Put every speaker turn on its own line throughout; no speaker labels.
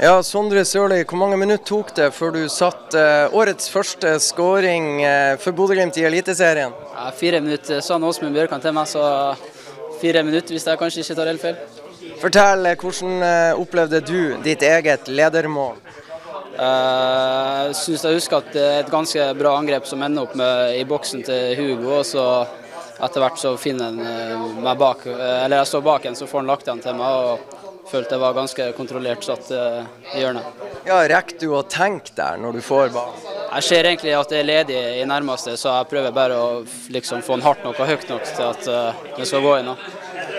Ja, Sondre Sørli, hvor mange minutter tok det før du satt eh, årets første skåring eh, for Bodø-Glimt i Eliteserien?
Ja, fire minutter sa Åsmund Bjørkan til meg, så fire minutter hvis jeg kanskje ikke tar helt feil.
Fortell, eh, hvordan opplevde du ditt eget ledermål?
Jeg uh, syns jeg husker at det er et ganske bra angrep som ender opp med, i boksen til Hugo. og så etter hvert så finner han meg bak, eller jeg står bak en, så får han lagt den til meg. og følte jeg var ganske kontrollert satt i hjørnet.
Ja, Rekker du å tenke der når du får ballen?
Jeg ser egentlig at det er ledig i nærmeste, så jeg prøver bare å liksom få den hardt nok og høyt nok til at det skal gå inn.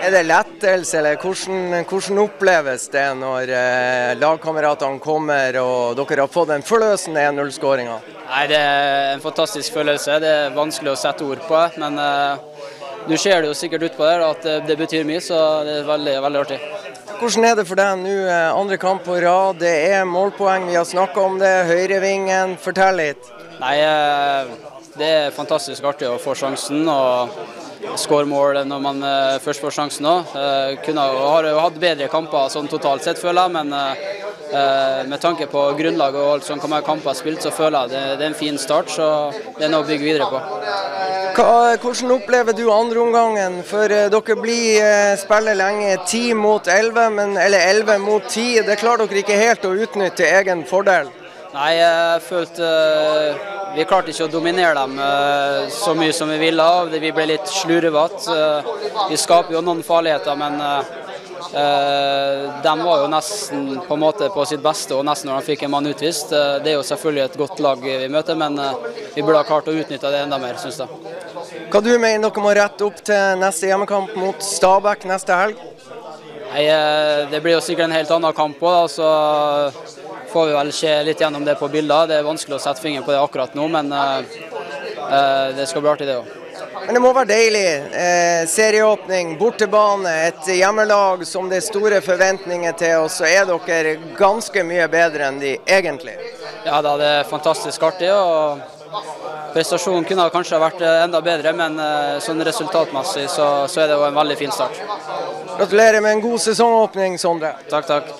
Er det lettelse, eller hvordan, hvordan oppleves det når eh, lagkameratene kommer og dere har fått den forløsende 1-0-skåringa?
Det er en fantastisk følelse. Det er vanskelig å sette ord på. Men eh, nå ser det jo sikkert ut på det at det, det betyr mye, så det er veldig, veldig artig.
Hvordan er det for deg nå, andre kamp på rad? Det er målpoeng, vi har snakka om det. Høyrevingen, fortell litt.
Nei, Det er fantastisk artig å få sjansen og skåre mål når man først får sjansen òg. Kunne har hatt bedre kamper sånn totalt sett, føler jeg. Men med tanke på grunnlaget og alt som kan være kamper spilt, så føler jeg det, det er en fin start. Så det er noe å bygge videre på.
Hvordan opplever du andreomgangen? For dere blir eh, spiller lenge 10 mot 11, men, eller 11 mot 10. Det klarer dere ikke helt å utnytte egen fordel?
Nei, jeg følte vi klarte ikke å dominere dem så mye som vi ville. Vi ble litt slurvete. Vi skaper jo noen farligheter, men de var jo nesten på måte på sitt beste og nesten når de fikk en mann utvist. Det er jo selvfølgelig et godt lag vi møter, men vi burde ha klart å utnytte det enda mer, syns jeg.
Hva du mener dere må rette opp til neste hjemmekamp mot Stabæk neste helg?
Nei, Det blir jo sikkert en helt annen kamp òg, får vi vel se litt gjennom det på bilder. Det er vanskelig å sette fingeren på det akkurat nå, men det skal bli artig, det òg.
Men det må være deilig. Eh, serieåpning, bortebane, et hjemmelag som det er store forventninger til. Og så er dere ganske mye bedre enn de egentlig.
Ja da, det er fantastisk artig. og Prestasjonen kunne kanskje vært enda bedre, men sånn resultatmessig så, så er det jo en veldig fin start.
Gratulerer med en god sesongåpning, Sondre.
Takk, takk.